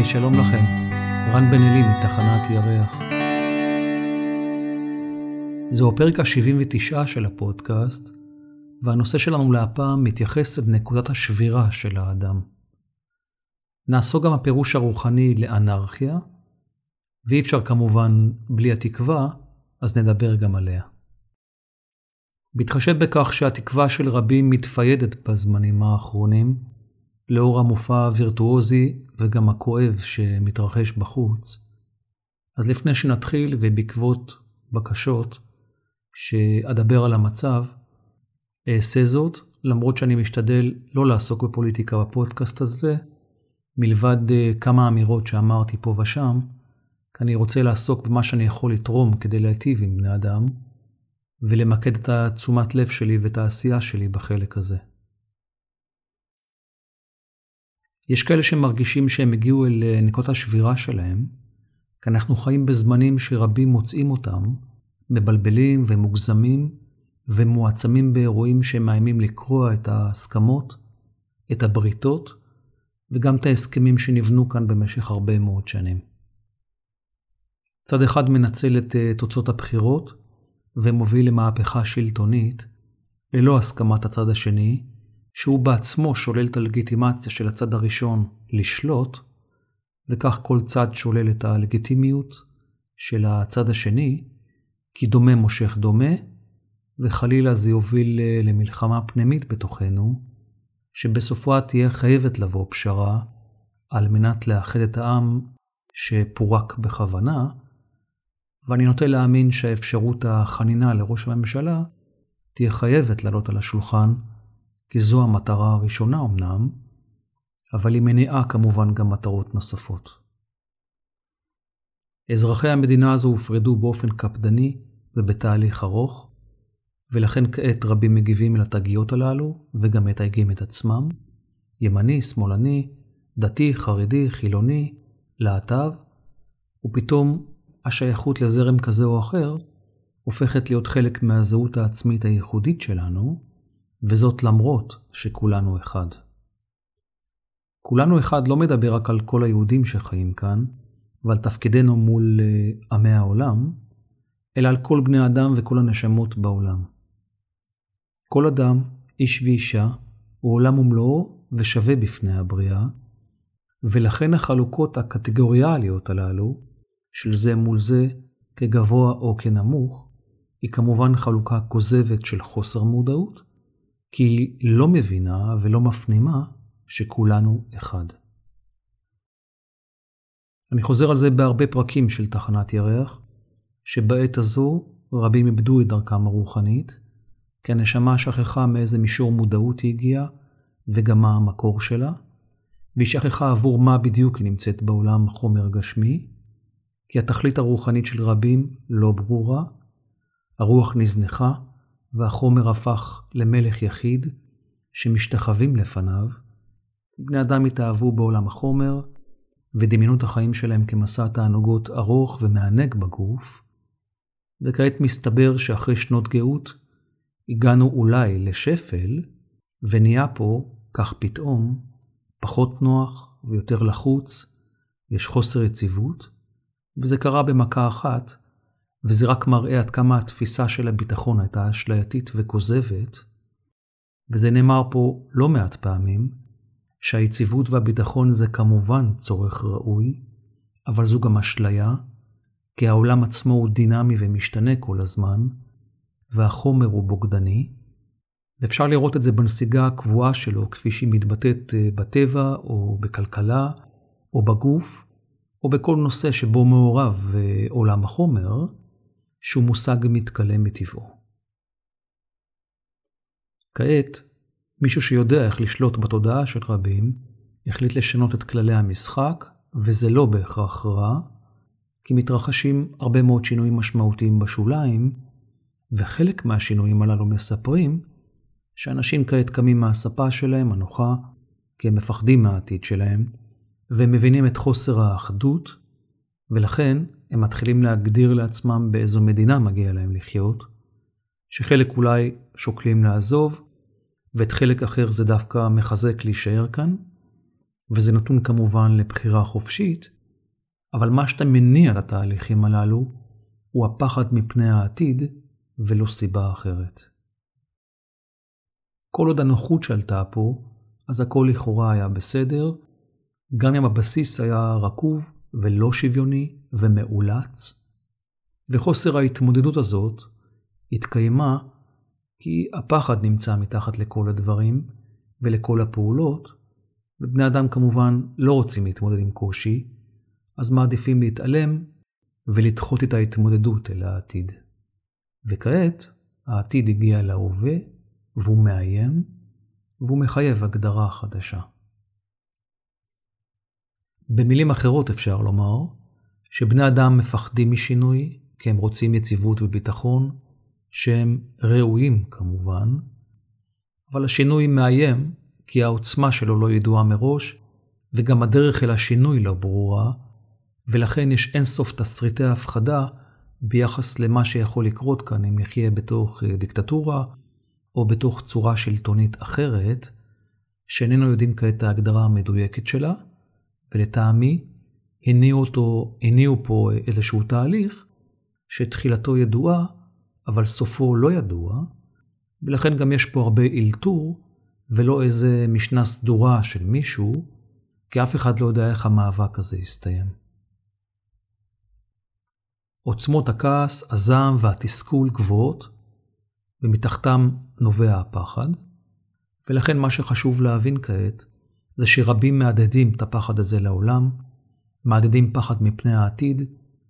היי, שלום לכם. רן בן אלי מתחנת ירח. זהו הפרק ה-79 של הפודקאסט, והנושא שלנו להפעם מתייחס לנקודת השבירה של האדם. נעסוק גם הפירוש הרוחני לאנרכיה, ואי אפשר כמובן בלי התקווה, אז נדבר גם עליה. בהתחשב בכך שהתקווה של רבים מתפיידת בזמנים האחרונים, לאור המופע הווירטואוזי וגם הכואב שמתרחש בחוץ, אז לפני שנתחיל ובעקבות בקשות שאדבר על המצב, אעשה זאת, למרות שאני משתדל לא לעסוק בפוליטיקה בפודקאסט הזה, מלבד אה, כמה אמירות שאמרתי פה ושם, כי אני רוצה לעסוק במה שאני יכול לתרום כדי להיטיב עם בני אדם, ולמקד את התשומת לב שלי ואת העשייה שלי בחלק הזה. יש כאלה שמרגישים שהם הגיעו אל אה, נקודות השבירה שלהם, כי אנחנו חיים בזמנים שרבים מוצאים אותם, מבלבלים ומוגזמים ומועצמים באירועים שמאיימים לקרוע את ההסכמות, את הבריתות וגם את ההסכמים שנבנו כאן במשך הרבה מאוד שנים. צד אחד מנצל את אה, תוצאות הבחירות ומוביל למהפכה שלטונית ללא הסכמת הצד השני, שהוא בעצמו שולל את הלגיטימציה של הצד הראשון לשלוט, וכך כל צד שולל את הלגיטימיות של הצד השני, כי דומה מושך דומה, וחלילה זה יוביל אה, למלחמה פנימית בתוכנו, שבסופה תהיה חייבת לבוא פשרה על מנת לאחד את העם שפורק בכוונה, ואני נוטה להאמין שהאפשרות החנינה לראש הממשלה תהיה חייבת לעלות על השולחן כי זו המטרה הראשונה אמנם, אבל היא מניעה כמובן גם מטרות נוספות. אזרחי המדינה הזו הופרדו באופן קפדני ובתהליך ארוך, ולכן כעת רבים מגיבים אל התגיות הללו, וגם מתייגים את עצמם, ימני, שמאלני, דתי, חרדי, חילוני, להט"ב, ופתאום השייכות לזרם כזה או אחר הופכת להיות חלק מהזהות העצמית הייחודית שלנו, וזאת למרות שכולנו אחד. כולנו אחד לא מדבר רק על כל היהודים שחיים כאן, ועל תפקידנו מול uh, עמי העולם, אלא על כל בני אדם וכל הנשמות בעולם. כל אדם, איש ואישה, הוא עולם ומלואו ושווה בפני הבריאה, ולכן החלוקות הקטגוריאליות הללו, של זה מול זה, כגבוה או כנמוך, היא כמובן חלוקה כוזבת של חוסר מודעות, כי היא לא מבינה ולא מפנימה שכולנו אחד. אני חוזר על זה בהרבה פרקים של תחנת ירח, שבעת הזו רבים איבדו את דרכם הרוחנית, כי הנשמה שכחה מאיזה מישור מודעות היא הגיעה, וגם מה המקור שלה, והיא שכחה עבור מה בדיוק היא נמצאת בעולם חומר גשמי, כי התכלית הרוחנית של רבים לא ברורה, הרוח נזנחה, והחומר הפך למלך יחיד שמשתחווים לפניו, בני אדם התאהבו בעולם החומר ודמיינו את החיים שלהם כמסע תענוגות ארוך ומענג בגוף, וכעת מסתבר שאחרי שנות גאות הגענו אולי לשפל, ונהיה פה, כך פתאום, פחות נוח ויותר לחוץ, יש חוסר יציבות, וזה קרה במכה אחת, וזה רק מראה עד כמה התפיסה של הביטחון הייתה אשלייתית וכוזבת, וזה נאמר פה לא מעט פעמים, שהיציבות והביטחון זה כמובן צורך ראוי, אבל זו גם אשליה, כי העולם עצמו הוא דינמי ומשתנה כל הזמן, והחומר הוא בוגדני, ואפשר לראות את זה בנסיגה הקבועה שלו, כפי שהיא מתבטאת אה, בטבע, או בכלכלה, או בגוף, או בכל נושא שבו מעורב אה, עולם החומר, שהוא מושג מתכלה מטבעו. כעת, מישהו שיודע איך לשלוט בתודעה של רבים, החליט לשנות את כללי המשחק, וזה לא בהכרח רע, כי מתרחשים הרבה מאוד שינויים משמעותיים בשוליים, וחלק מהשינויים הללו מספרים שאנשים כעת קמים מהספה שלהם הנוחה, כי הם מפחדים מהעתיד שלהם, והם מבינים את חוסר האחדות, ולכן הם מתחילים להגדיר לעצמם באיזו מדינה מגיע להם לחיות, שחלק אולי שוקלים לעזוב, ואת חלק אחר זה דווקא מחזק להישאר כאן, וזה נתון כמובן לבחירה חופשית, אבל מה שאתה מניע לתהליכים הללו הוא הפחד מפני העתיד ולא סיבה אחרת. כל עוד הנוחות שלטה פה, אז הכל לכאורה היה בסדר, גם אם הבסיס היה רקוב ולא שוויוני ומאולץ, וחוסר ההתמודדות הזאת התקיימה כי הפחד נמצא מתחת לכל הדברים ולכל הפעולות, ובני אדם כמובן לא רוצים להתמודד עם קושי, אז מעדיפים להתעלם ולדחות את ההתמודדות אל העתיד. וכעת העתיד הגיע להווה והוא מאיים והוא מחייב הגדרה חדשה. במילים אחרות אפשר לומר שבני אדם מפחדים משינוי כי הם רוצים יציבות וביטחון, שהם ראויים כמובן, אבל השינוי מאיים כי העוצמה שלו לא ידועה מראש, וגם הדרך אל השינוי לא ברורה, ולכן יש אינסוף תסריטי הפחדה ביחס למה שיכול לקרות כאן אם נחיה בתוך אה, דיקטטורה, או בתוך צורה שלטונית אחרת, שאיננו יודעים כעת ההגדרה המדויקת שלה, ולטעמי הניעו, אותו, הניעו פה איזשהו תהליך שתחילתו ידועה, אבל סופו לא ידוע, ולכן גם יש פה הרבה אילתור, ולא איזה משנה סדורה של מישהו, כי אף אחד לא יודע איך המאבק הזה יסתיים. עוצמות הכעס, הזעם והתסכול גבוהות, ומתחתם נובע הפחד, ולכן מה שחשוב להבין כעת, זה שרבים מהדהדים את הפחד הזה לעולם, מהדהדים פחד מפני העתיד,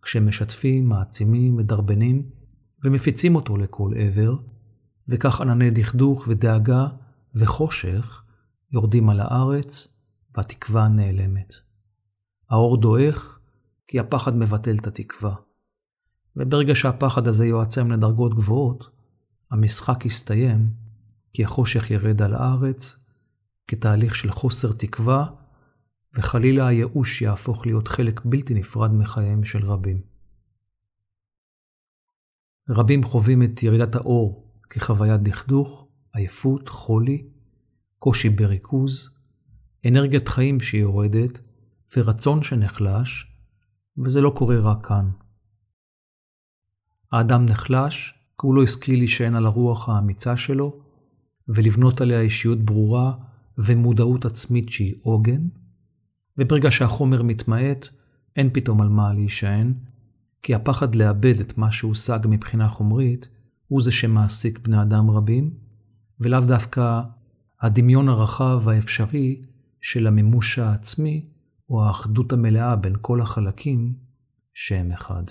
כשהם משתפים, מעצימים, מדרבנים, ומפיצים אותו לכל עבר, וכך ענני דכדוך ודאגה וחושך יורדים על הארץ, והתקווה נעלמת. האור דועך, כי הפחד מבטל את התקווה. וברגע שהפחד הזה יועצם לדרגות גבוהות, המשחק יסתיים, כי החושך ירד על הארץ, כתהליך של חוסר תקווה, וחלילה הייאוש יהפוך להיות חלק בלתי נפרד מחייהם של רבים. רבים חווים את ירידת האור כחוויית דכדוך, עייפות, חולי, קושי בריכוז, אנרגיית חיים שיורדת ורצון שנחלש, וזה לא קורה רק כאן. האדם נחלש כי הוא לא השכיל להישען על הרוח האמיצה שלו ולבנות עליה אישיות ברורה ומודעות עצמית שהיא עוגן, וברגע שהחומר מתמעט, אין פתאום על מה להישען, כי הפחד לאבד את מה שהושג מבחינה חומרית הוא זה שמעסיק בני אדם רבים, ולאו דווקא הדמיון הרחב והאפשרי של המימוש העצמי או האחדות המלאה בין כל החלקים שהם אחד.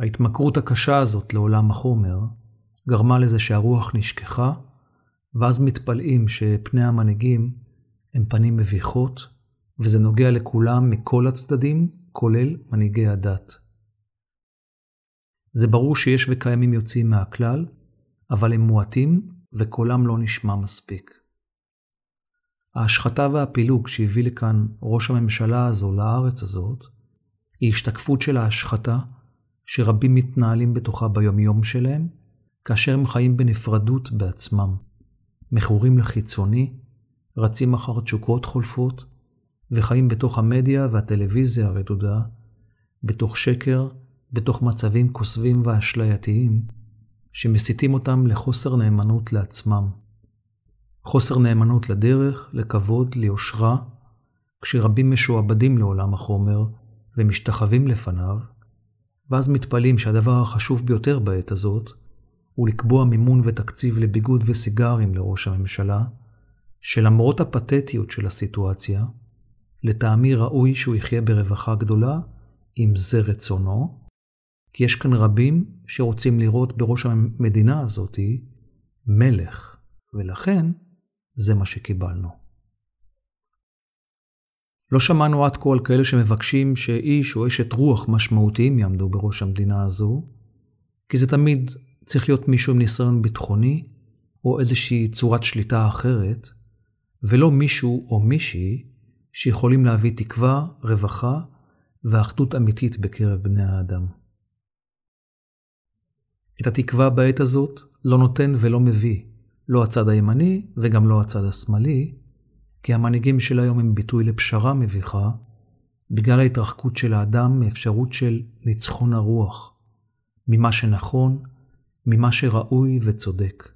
ההתמכרות הקשה הזאת לעולם החומר גרמה לזה שהרוח נשכחה, ואז מתפלאים שפני המנהיגים הם פנים מביכות, וזה נוגע לכולם מכל הצדדים, כולל מנהיגי הדת. זה ברור שיש וקיימים יוצאים מהכלל, אבל הם מועטים וקולם לא נשמע מספיק. ההשחתה והפילוג שהביא לכאן ראש הממשלה הזו לארץ הזאת, היא השתקפות של ההשחתה שרבים מתנהלים בתוכה ביומיום שלהם, כאשר הם חיים בנפרדות בעצמם, מכורים לחיצוני, רצים אחר תשוקות חולפות, וחיים בתוך המדיה והטלוויזיה הרדודה, בתוך שקר, בתוך מצבים כוסבים ואשלייתיים, שמסיתים אותם לחוסר נאמנות לעצמם. חוסר נאמנות לדרך, לכבוד, ליושרה, כשרבים משועבדים לעולם החומר ומשתחווים לפניו, ואז מתפלאים שהדבר החשוב ביותר בעת הזאת הוא לקבוע מימון ותקציב לביגוד וסיגרים לראש הממשלה, שלמרות הפתטיות של הסיטואציה, לטעמי ראוי שהוא יחיה ברווחה גדולה, אם זה רצונו, כי יש כאן רבים שרוצים לראות בראש המדינה הזאתי מלך, ולכן זה מה שקיבלנו. לא שמענו עד כה על כאלה שמבקשים שאיש או אשת רוח משמעותיים יעמדו בראש המדינה הזו, כי זה תמיד צריך להיות מישהו עם ניסיון ביטחוני, או איזושהי צורת שליטה אחרת, ולא מישהו או מישהי שיכולים להביא תקווה, רווחה ואחדות אמיתית בקרב בני האדם. את התקווה בעת הזאת לא נותן ולא מביא, לא הצד הימני וגם לא הצד השמאלי, כי המנהיגים של היום הם ביטוי לפשרה מביכה, בגלל ההתרחקות של האדם מאפשרות של ניצחון הרוח, ממה שנכון, ממה שראוי וצודק.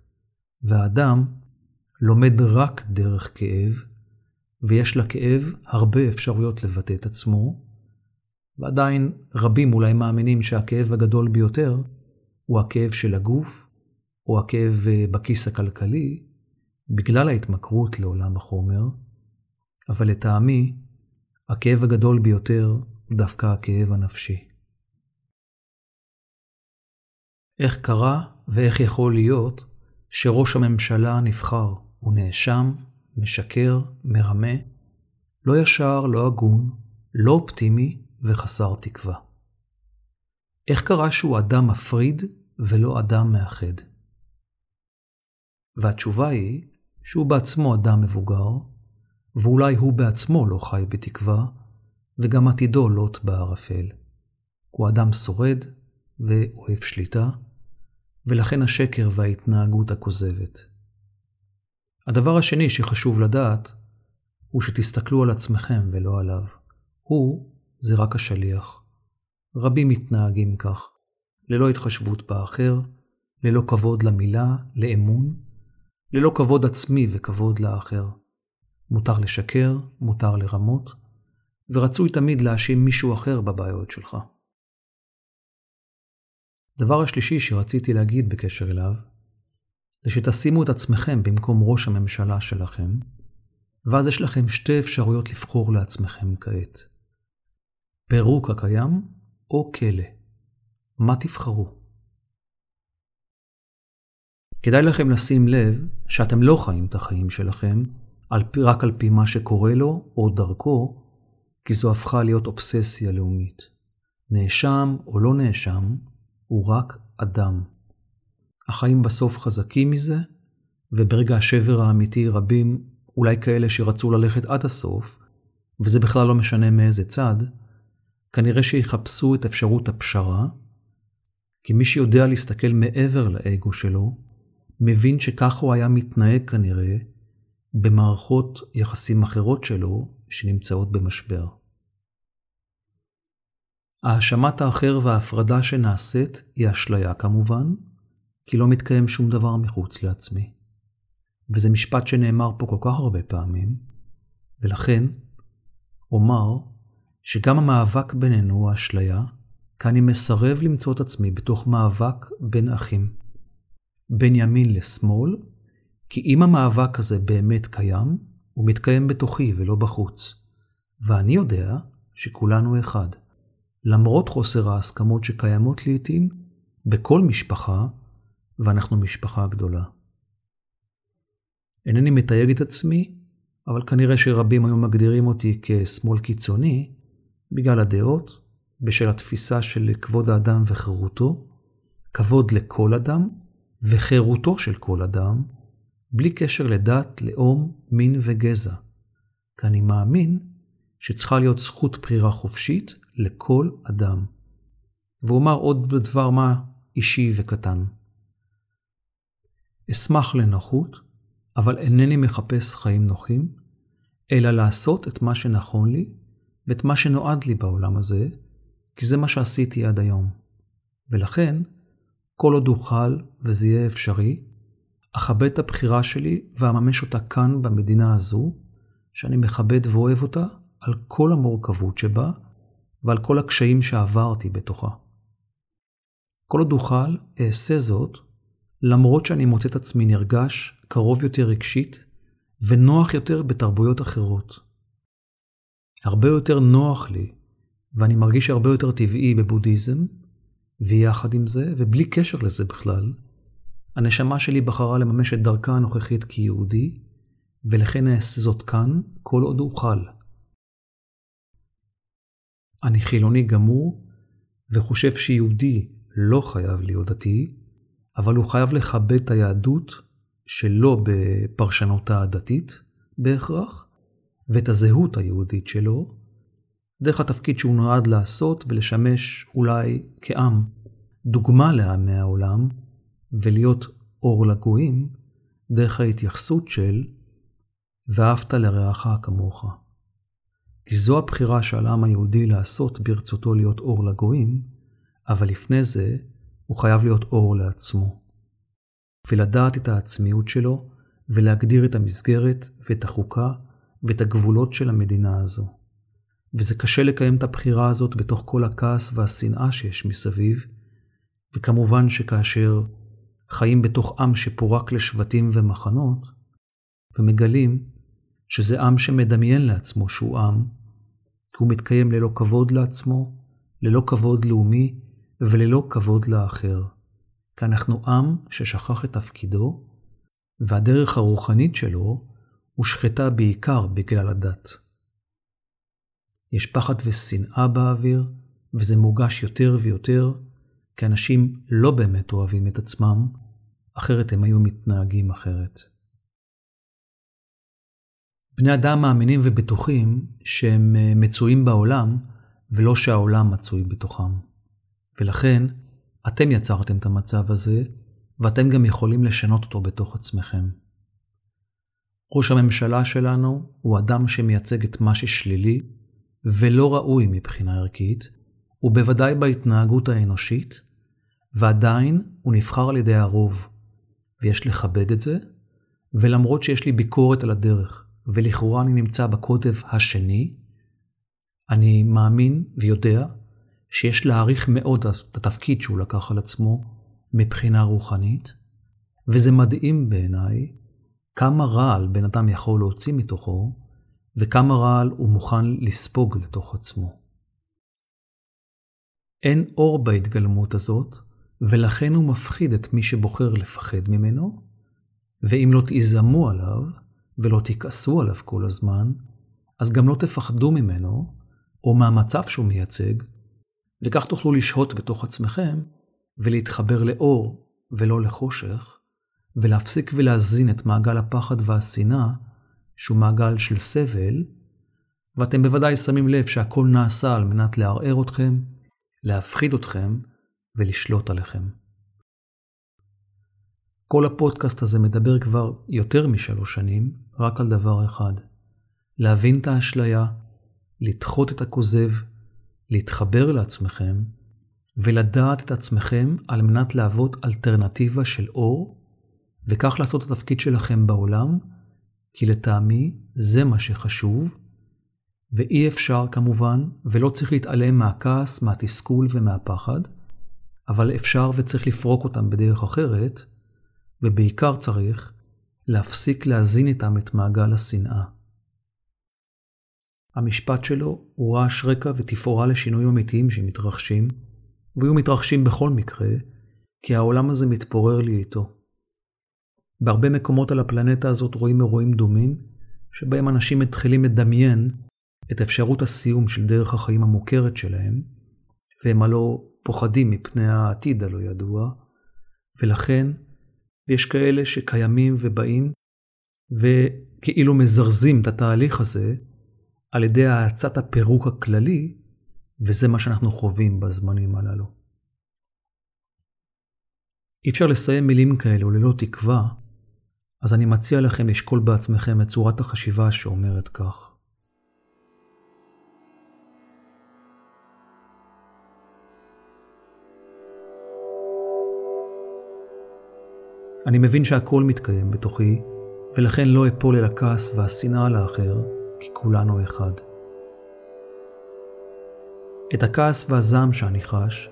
והאדם לומד רק דרך כאב, ויש לכאב הרבה אפשרויות לבטא את עצמו, ועדיין רבים אולי מאמינים שהכאב הגדול ביותר הוא הכאב של הגוף, או הכאב אה, בכיס הכלכלי, בגלל ההתמכרות לעולם החומר, אבל לטעמי, הכאב הגדול ביותר הוא דווקא הכאב הנפשי. איך קרה ואיך יכול להיות שראש הממשלה נבחר הוא נאשם, משקר, מרמה, לא ישר, לא הגון, לא אופטימי וחסר תקווה. איך קרה שהוא אדם מפריד ולא אדם מאחד? והתשובה היא שהוא בעצמו אדם מבוגר, ואולי הוא בעצמו לא חי בתקווה, וגם עתידו לוט בערפל. הוא אדם שורד ואוהב שליטה, ולכן השקר וההתנהגות הכוזבת. הדבר השני שחשוב לדעת, הוא שתסתכלו על עצמכם ולא עליו. הוא זה רק השליח. רבים מתנהגים כך, ללא התחשבות באחר, ללא כבוד למילה, לאמון, ללא כבוד עצמי וכבוד לאחר. מותר לשקר, מותר לרמות, ורצוי תמיד להאשים מישהו אחר בבעיות שלך. דבר השלישי שרציתי להגיד בקשר אליו, זה שתשימו את עצמכם במקום ראש הממשלה שלכם, ואז יש לכם שתי אפשרויות לבחור לעצמכם כעת. פירוק הקיים או כלא. מה תבחרו? כדאי לכם לשים לב שאתם לא חיים את החיים שלכם על רק על פי מה שקורה לו או דרכו, כי זו הפכה להיות אובססיה לאומית. נאשם או לא נאשם, הוא רק אדם. החיים בסוף חזקים מזה, וברגע השבר האמיתי רבים, אולי כאלה שרצו ללכת עד הסוף, וזה בכלל לא משנה מאיזה צד, כנראה שיחפשו את אפשרות הפשרה, כי מי שיודע להסתכל מעבר לאגו שלו, מבין שכך הוא היה מתנהג כנראה במערכות יחסים אחרות שלו שנמצאות במשבר. האשמת האחר וההפרדה שנעשית היא אשליה כמובן, כי לא מתקיים שום דבר מחוץ לעצמי. וזה משפט שנאמר פה כל כך הרבה פעמים, ולכן אומר שגם המאבק בינינו הוא אשליה, כי אני מסרב למצוא את עצמי בתוך מאבק בין אחים. בין ימין לשמאל, כי אם המאבק הזה באמת קיים, הוא מתקיים בתוכי ולא בחוץ. ואני יודע שכולנו אחד. למרות חוסר ההסכמות שקיימות לעתים, בכל משפחה, ואנחנו משפחה גדולה. אינני מתייג את עצמי, אבל כנראה שרבים היום מגדירים אותי כשמאל קיצוני, בגלל הדעות, בשל התפיסה של כבוד האדם וחירותו, כבוד לכל אדם וחירותו של כל אדם, בלי קשר לדת, לאום, מין וגזע. כי אני מאמין שצריכה להיות זכות בחירה חופשית לכל אדם. ואומר עוד דבר מה אישי וקטן. אשמח לנוחות, אבל אינני מחפש חיים נוחים, אלא לעשות את מה שנכון לי ואת מה שנועד לי בעולם הזה, כי זה מה שעשיתי עד היום. ולכן, כל עוד אוכל וזה יהיה אפשרי, אכבד את הבחירה שלי ואממש אותה כאן במדינה הזו, שאני מכבד ואוהב אותה על כל המורכבות שבה ועל כל הקשיים שעברתי בתוכה. כל עוד אוכל, אעשה זאת, למרות שאני מוצא את עצמי נרגש, קרוב יותר רגשית, ונוח יותר בתרבויות אחרות. הרבה יותר נוח לי, ואני מרגיש הרבה יותר טבעי בבודהיזם, ויחד עם זה, ובלי קשר לזה בכלל, הנשמה שלי בחרה לממש את דרכה הנוכחית כיהודי, ולכן אעשה זאת כאן כל עוד אוכל. אני חילוני גמור, וחושב שיהודי לא חייב להיות דתי, אבל הוא חייב לכבד את היהדות שלא בפרשנותה הדתית בהכרח, ואת הזהות היהודית שלו, דרך התפקיד שהוא נועד לעשות ולשמש אולי כעם, דוגמה לעמי העולם, ולהיות אור לגויים, דרך ההתייחסות של ואהבת לרעך כמוך. כי זו הבחירה שעל העם היהודי לעשות ברצותו להיות אור לגויים, אבל לפני זה הוא חייב להיות אור לעצמו. ולדעת את העצמיות שלו, ולהגדיר את המסגרת ואת החוקה ואת הגבולות של המדינה הזו. וזה קשה לקיים את הבחירה הזאת בתוך כל הכעס והשנאה שיש מסביב, וכמובן שכאשר חיים בתוך עם שפורק לשבטים ומחנות, ומגלים שזה עם שמדמיין לעצמו שהוא עם, כי הוא מתקיים ללא כבוד לעצמו, ללא כבוד לאומי וללא כבוד לאחר. כי אנחנו עם ששכח את תפקידו, והדרך הרוחנית שלו הושחתה בעיקר בגלל הדת. יש פחד ושנאה באוויר, וזה מורגש יותר ויותר, כי אנשים לא באמת אוהבים את עצמם, אחרת הם היו מתנהגים אחרת. בני אדם מאמינים ובטוחים שהם אה, מצויים בעולם, ולא שהעולם מצוי בתוכם. ולכן, אתם יצרתם את המצב הזה, ואתם גם יכולים לשנות אותו בתוך עצמכם. ראש הממשלה שלנו הוא אדם שמייצג את מה ששלילי ולא ראוי מבחינה ערכית, ובוודאי בהתנהגות האנושית, ועדיין הוא נבחר על ידי הרוב, ויש לכבד את זה, ולמרות שיש לי ביקורת על הדרך, ולכאורה אני נמצא בקוטב השני, אני מאמין ויודע שיש להעריך מאוד את התפקיד שהוא לקח על עצמו מבחינה רוחנית, וזה מדהים בעיניי כמה רעל בן אדם יכול להוציא מתוכו, וכמה רעל הוא מוכן לספוג לתוך עצמו. אין אור בהתגלמות הזאת, ולכן הוא מפחיד את מי שבוחר לפחד ממנו, ואם לא תיזמו עליו, ולא תכעסו עליו כל הזמן, אז גם לא תפחדו ממנו, או מהמצב שהוא מייצג, וכך תוכלו לשהות בתוך עצמכם, ולהתחבר לאור ולא לחושך, ולהפסיק ולהזין את מעגל הפחד והשנאה, שהוא מעגל של סבל, ואתם בוודאי שמים לב שהכל נעשה על מנת לערער אתכם, להפחיד אתכם ולשלוט עליכם. כל הפודקאסט הזה מדבר כבר יותר משלוש שנים רק על דבר אחד, להבין את האשליה, לדחות את הכוזב, להתחבר לעצמכם, ולדעת את עצמכם על מנת להוות אלטרנטיבה של אור וכך לעשות את התפקיד שלכם בעולם, כי לטעמי זה מה שחשוב, ואי אפשר כמובן, ולא צריך להתעלם מהכעס, מהתסכול ומהפחד, אבל אפשר וצריך לפרוק אותם בדרך אחרת, ובעיקר צריך להפסיק להזין איתם את מעגל השנאה. המשפט שלו הוא רעש רקע ותפאורה לשינויים אמיתיים שמתרחשים, ויהיו מתרחשים בכל מקרה, כי העולם הזה מתפורר לי איתו. בהרבה מקומות על הפלנטה הזאת רואים אירועים דומים, שבהם אנשים מתחילים לדמיין את אפשרות הסיום של דרך החיים המוכרת שלהם, והם הלא פוחדים מפני העתיד הלא ידוע, ולכן יש כאלה שקיימים ובאים וכאילו מזרזים את התהליך הזה על ידי האצת הפירוק הכללי, וזה מה שאנחנו חווים בזמנים הללו. אי אפשר לסיים מילים כאלו ללא תקווה אז אני מציע לכם לשקול בעצמכם את צורת החשיבה שאומרת כך. אני מבין שהכל מתקיים בתוכי, ולכן לא אפול אל הכעס והשנאה לאחר, כי כולנו אחד. את הכעס והזעם שאני חש,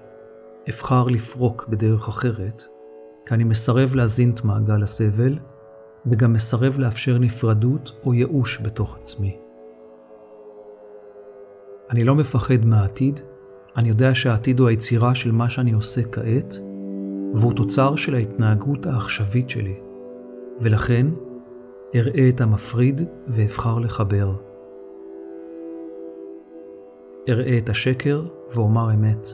אבחר לפרוק בדרך אחרת, כי אני מסרב להזין את מעגל הסבל וגם מסרב לאפשר נפרדות או ייאוש בתוך עצמי. אני לא מפחד מהעתיד, אני יודע שהעתיד הוא היצירה של מה שאני עושה כעת, והוא תוצר של ההתנהגות העכשווית שלי, ולכן אראה את המפריד ואבחר לחבר. אראה את השקר ואומר אמת.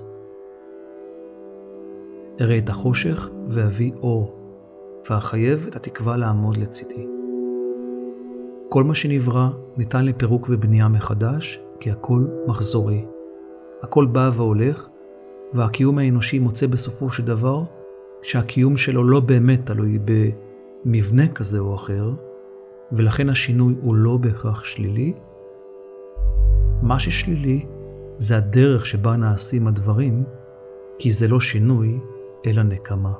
אראה את החושך ואביא אור. ואחייב את התקווה לעמוד לצידי. כל מה שנברא ניתן לפירוק ובנייה מחדש, כי הכל מחזורי. הכל בא והולך, והקיום האנושי מוצא בסופו של דבר שהקיום שלו לא באמת תלוי במבנה כזה או אחר, ולכן השינוי הוא לא בהכרח שלילי. מה ששלילי זה הדרך שבה נעשים הדברים, כי זה לא שינוי, אלא נקמה.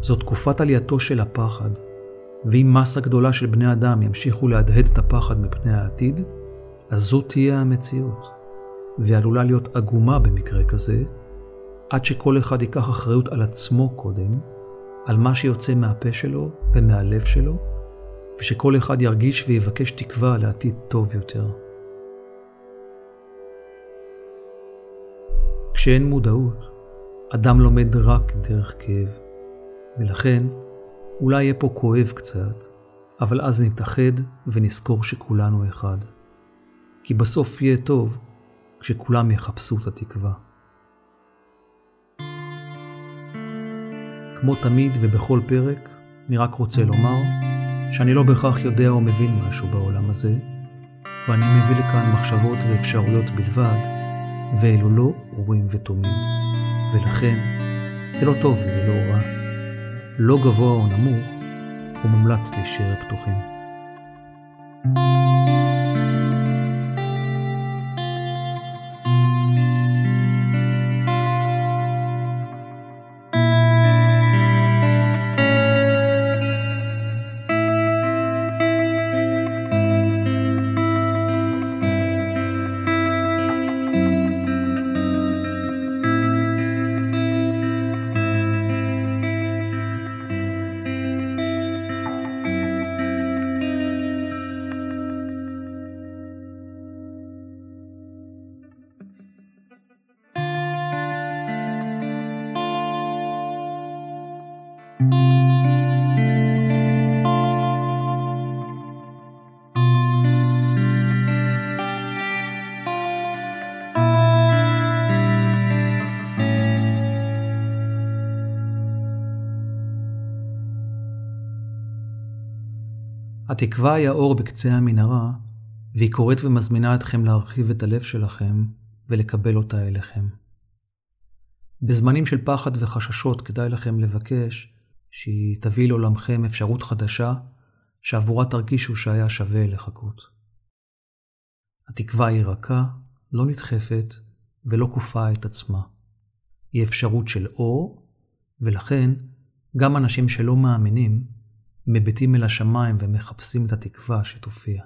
זו תקופת עלייתו של הפחד, ואם מסה גדולה של בני אדם ימשיכו להדהד את הפחד מפני העתיד, אז זו תהיה המציאות, ועלולה להיות עגומה במקרה כזה, עד שכל אחד ייקח אחריות על עצמו קודם, על מה שיוצא מהפה שלו ומהלב שלו, ושכל אחד ירגיש ויבקש תקווה לעתיד טוב יותר. כשאין מודעות, אדם לומד רק דרך כאב, ולכן אולי יהיה פה כואב קצת, אבל אז נתאחד ונזכור שכולנו אחד. כי בסוף יהיה טוב כשכולם יחפשו את התקווה. כמו תמיד ובכל פרק, אני רק רוצה לומר שאני לא בהכרח יודע או מבין משהו בעולם הזה, ואני מביא לכאן מחשבות ואפשרויות בלבד, ואלו לא אורים ותומים. ולכן, זה לא טוב וזה לא רע. לא גבוה או נמוך, ומומלץ להישאר פתוחים. thank you התקווה היא האור בקצה המנהרה, והיא קוראת ומזמינה אתכם להרחיב את הלב שלכם ולקבל אותה אליכם. בזמנים של פחד וחששות כדאי לכם לבקש שהיא תביא לעולמכם אפשרות חדשה שעבורה תרגישו שהיה שווה לחכות. התקווה היא רכה, לא נדחפת ולא כופה את עצמה. היא אפשרות של אור, ולכן גם אנשים שלא מאמינים מביטים אל השמיים ומחפשים את התקווה שתופיע.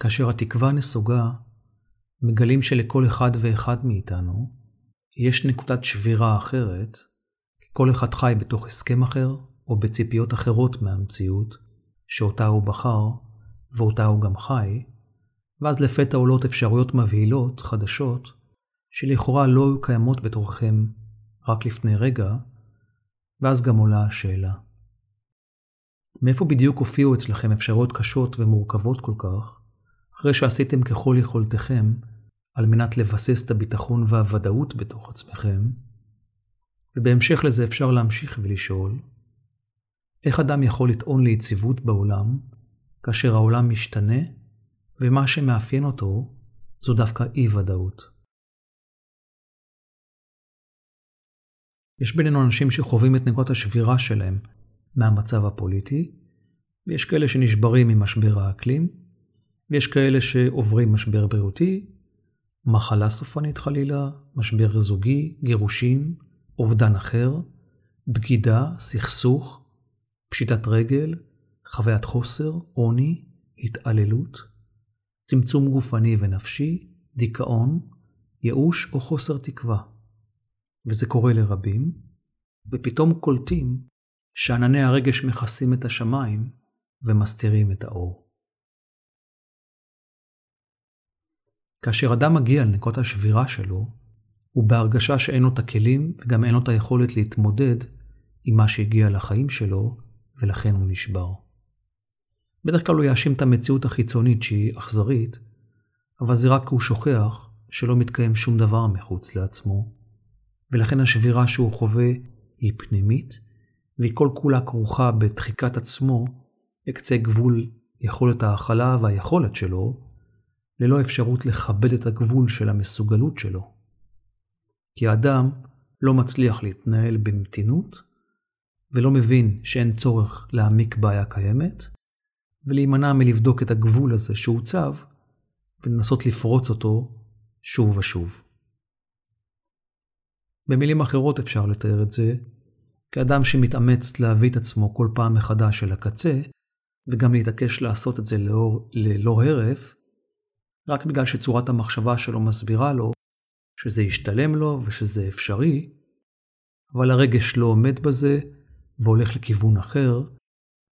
כאשר התקווה נסוגה, מגלים שלכל אחד ואחד מאיתנו יש נקודת שבירה אחרת, כי כל אחד חי בתוך הסכם אחר או בציפיות אחרות מהמציאות, שאותה הוא בחר ואותה הוא גם חי, ואז לפתע עולות אפשרויות מבהילות, חדשות, שלכאורה לא היו קיימות בתוככם רק לפני רגע, ואז גם עולה השאלה. מאיפה בדיוק הופיעו אצלכם אפשרויות קשות ומורכבות כל כך, אחרי שעשיתם ככל יכולתכם על מנת לבסס את הביטחון והוודאות בתוך עצמכם? ובהמשך לזה אפשר להמשיך ולשאול, איך אדם יכול לטעון ליציבות בעולם, כאשר העולם משתנה, ומה שמאפיין אותו זו דווקא אי-ודאות? יש בינינו אנשים שחווים את נקודת השבירה שלהם מהמצב הפוליטי, ויש כאלה שנשברים ממשבר האקלים, ויש כאלה שעוברים משבר בריאותי, מחלה סופנית חלילה, משבר זוגי, גירושים, אובדן אחר, בגידה, סכסוך, פשיטת רגל, חוויית חוסר, עוני, התעללות, צמצום גופני ונפשי, דיכאון, ייאוש או חוסר תקווה. וזה קורה לרבים, ופתאום קולטים שענני הרגש מכסים את השמיים ומסתירים את האור. כאשר אדם מגיע לנקודת השבירה שלו, הוא בהרגשה שאין לו את הכלים וגם אין לו את היכולת להתמודד עם מה שהגיע לחיים שלו, ולכן הוא נשבר. בדרך כלל הוא יאשים את המציאות החיצונית שהיא אכזרית, אבל זה רק כי הוא שוכח שלא מתקיים שום דבר מחוץ לעצמו, ולכן השבירה שהוא חווה היא פנימית, והיא כל כולה כרוכה בדחיקת עצמו לקצה גבול יכולת ההכלה והיכולת שלו, ללא אפשרות לכבד את הגבול של המסוגלות שלו. כי האדם לא מצליח להתנהל במתינות ולא מבין שאין צורך להעמיק בעיה קיימת, ולהימנע מלבדוק את הגבול הזה שהוצב, ולנסות לפרוץ אותו שוב ושוב. במילים אחרות אפשר לתאר את זה כאדם שמתאמץ להביא את עצמו כל פעם מחדש אל הקצה, וגם להתעקש לעשות את זה לאור, ללא הרף, רק בגלל שצורת המחשבה שלו מסבירה לו שזה ישתלם לו ושזה אפשרי, אבל הרגש לא עומד בזה והולך לכיוון אחר,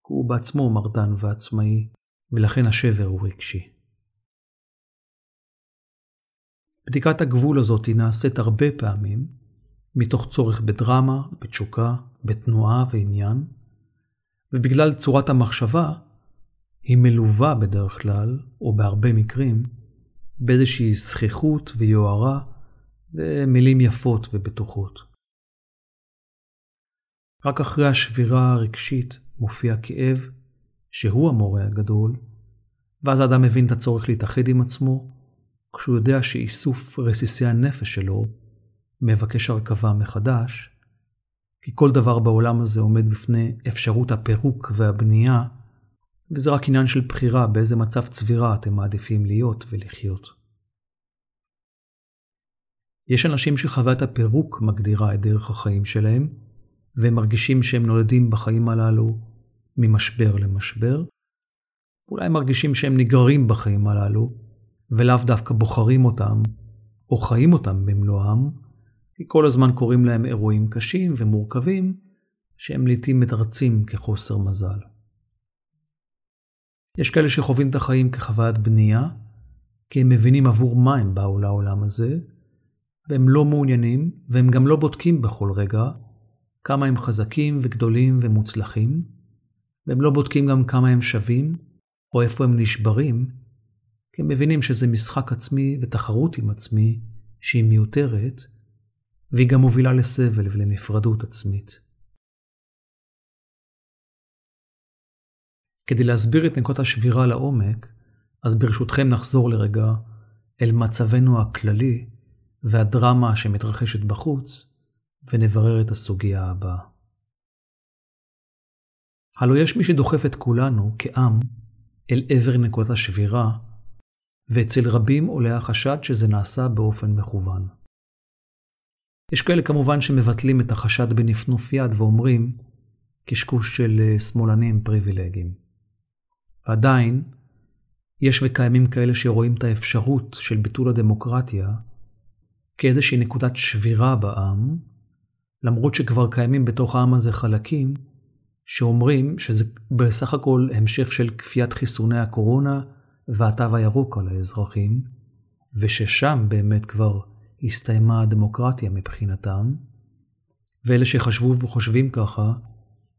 כי הוא בעצמו מרדן ועצמאי, ולכן השבר הוא רגשי. בדיקת הגבול הזאת נעשית הרבה פעמים, מתוך צורך בדרמה, בתשוקה, בתנועה ועניין, ובגלל צורת המחשבה, היא מלווה בדרך כלל, או בהרבה מקרים, באיזושהי זכיחות ויוהרה ומילים יפות ובטוחות. רק אחרי השבירה הרגשית מופיע כאב, שהוא המורה הגדול, ואז האדם מבין את הצורך להתאחד עם עצמו, כשהוא יודע שאיסוף רסיסי הנפש שלו מבקש הרכבה מחדש, כי כל דבר בעולם הזה עומד בפני אפשרות הפירוק והבנייה, וזה רק עניין של בחירה באיזה מצב צבירה אתם מעדיפים להיות ולחיות. יש אנשים שחוויית הפירוק מגדירה את דרך החיים שלהם, והם מרגישים שהם נולדים בחיים הללו ממשבר למשבר. אולי מרגישים שהם נגררים בחיים הללו, ולאו דווקא בוחרים אותם, או חיים אותם במלואם, כי כל הזמן קורים להם אירועים קשים ומורכבים, שהם לעתים מתרצים כחוסר מזל. יש כאלה שחווים את החיים כחוויית בנייה, כי הם מבינים עבור מה הם באו לעולם הזה, והם לא מעוניינים, והם גם לא בודקים בכל רגע כמה הם חזקים וגדולים ומוצלחים, והם לא בודקים גם כמה הם שווים, או איפה הם נשברים, כי הם מבינים שזה משחק עצמי ותחרות עם עצמי שהיא מיותרת, והיא גם מובילה לסבל ולנפרדות עצמית. כדי להסביר את נקודת השבירה לעומק, אז ברשותכם נחזור לרגע אל מצבנו הכללי והדרמה שמתרחשת בחוץ, ונברר את הסוגיה הבאה. הלו יש מי שדוחף את כולנו, כעם, אל עבר נקודת השבירה, ואצל רבים עולה החשד שזה נעשה באופן מכוון. יש כאלה כמובן שמבטלים את החשד בנפנוף יד ואומרים, קשקוש של אה, שמאלנים פריבילגיים. ועדיין, יש וקיימים כאלה שרואים את האפשרות של ביטול הדמוקרטיה כאיזושהי נקודת שבירה בעם, למרות שכבר קיימים בתוך העם הזה חלקים שאומרים שזה בסך הכל המשך של כפיית חיסוני הקורונה והתו הירוק על האזרחים, וששם באמת כבר הסתיימה הדמוקרטיה מבחינתם, ואלה שחשבו וחושבים ככה,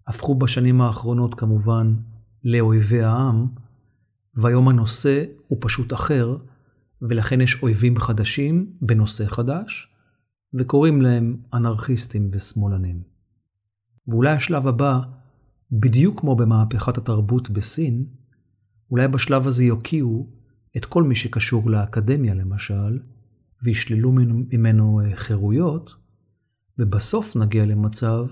הפכו בשנים האחרונות כמובן לאויבי העם, והיום הנושא הוא פשוט אחר, ולכן יש אויבים חדשים בנושא חדש, וקוראים להם אנרכיסטים ושמאלנים. ואולי השלב הבא, בדיוק כמו במהפכת התרבות בסין, אולי בשלב הזה יוקיעו את כל מי שקשור לאקדמיה למשל, וישללו ממנו אה, חירויות, ובסוף נגיע למצב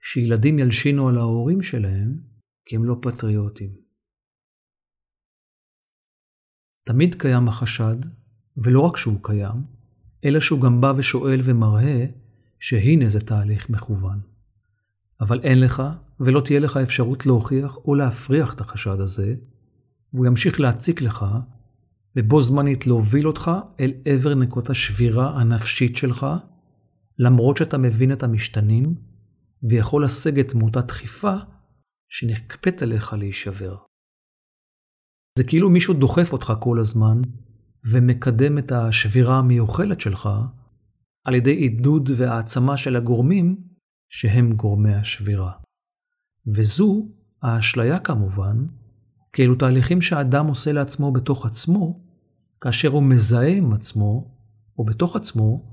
שילדים ילשינו על ההורים שלהם כי הם לא פטריוטים. תמיד קיים החשד, ולא רק שהוא קיים, אלא שהוא גם בא ושואל ומראה שהנה זה תהליך מכוון. אבל אין לך ולא תהיה לך אפשרות להוכיח או להפריח את החשד הזה, והוא ימשיך להציק לך, ובו זמנית להוביל אותך אל עבר נקודת השבירה הנפשית שלך, למרות שאתה מבין את המשתנים, ויכול לסגת מאותה דחיפה שנכפית עליך להישבר. זה כאילו מישהו דוחף אותך כל הזמן, ומקדם את השבירה המיוחלת שלך, על ידי עידוד והעצמה של הגורמים שהם גורמי השבירה. וזו האשליה כמובן, כאלו תהליכים שהאדם עושה לעצמו בתוך עצמו, כאשר הוא מזהה עם עצמו, או בתוך עצמו,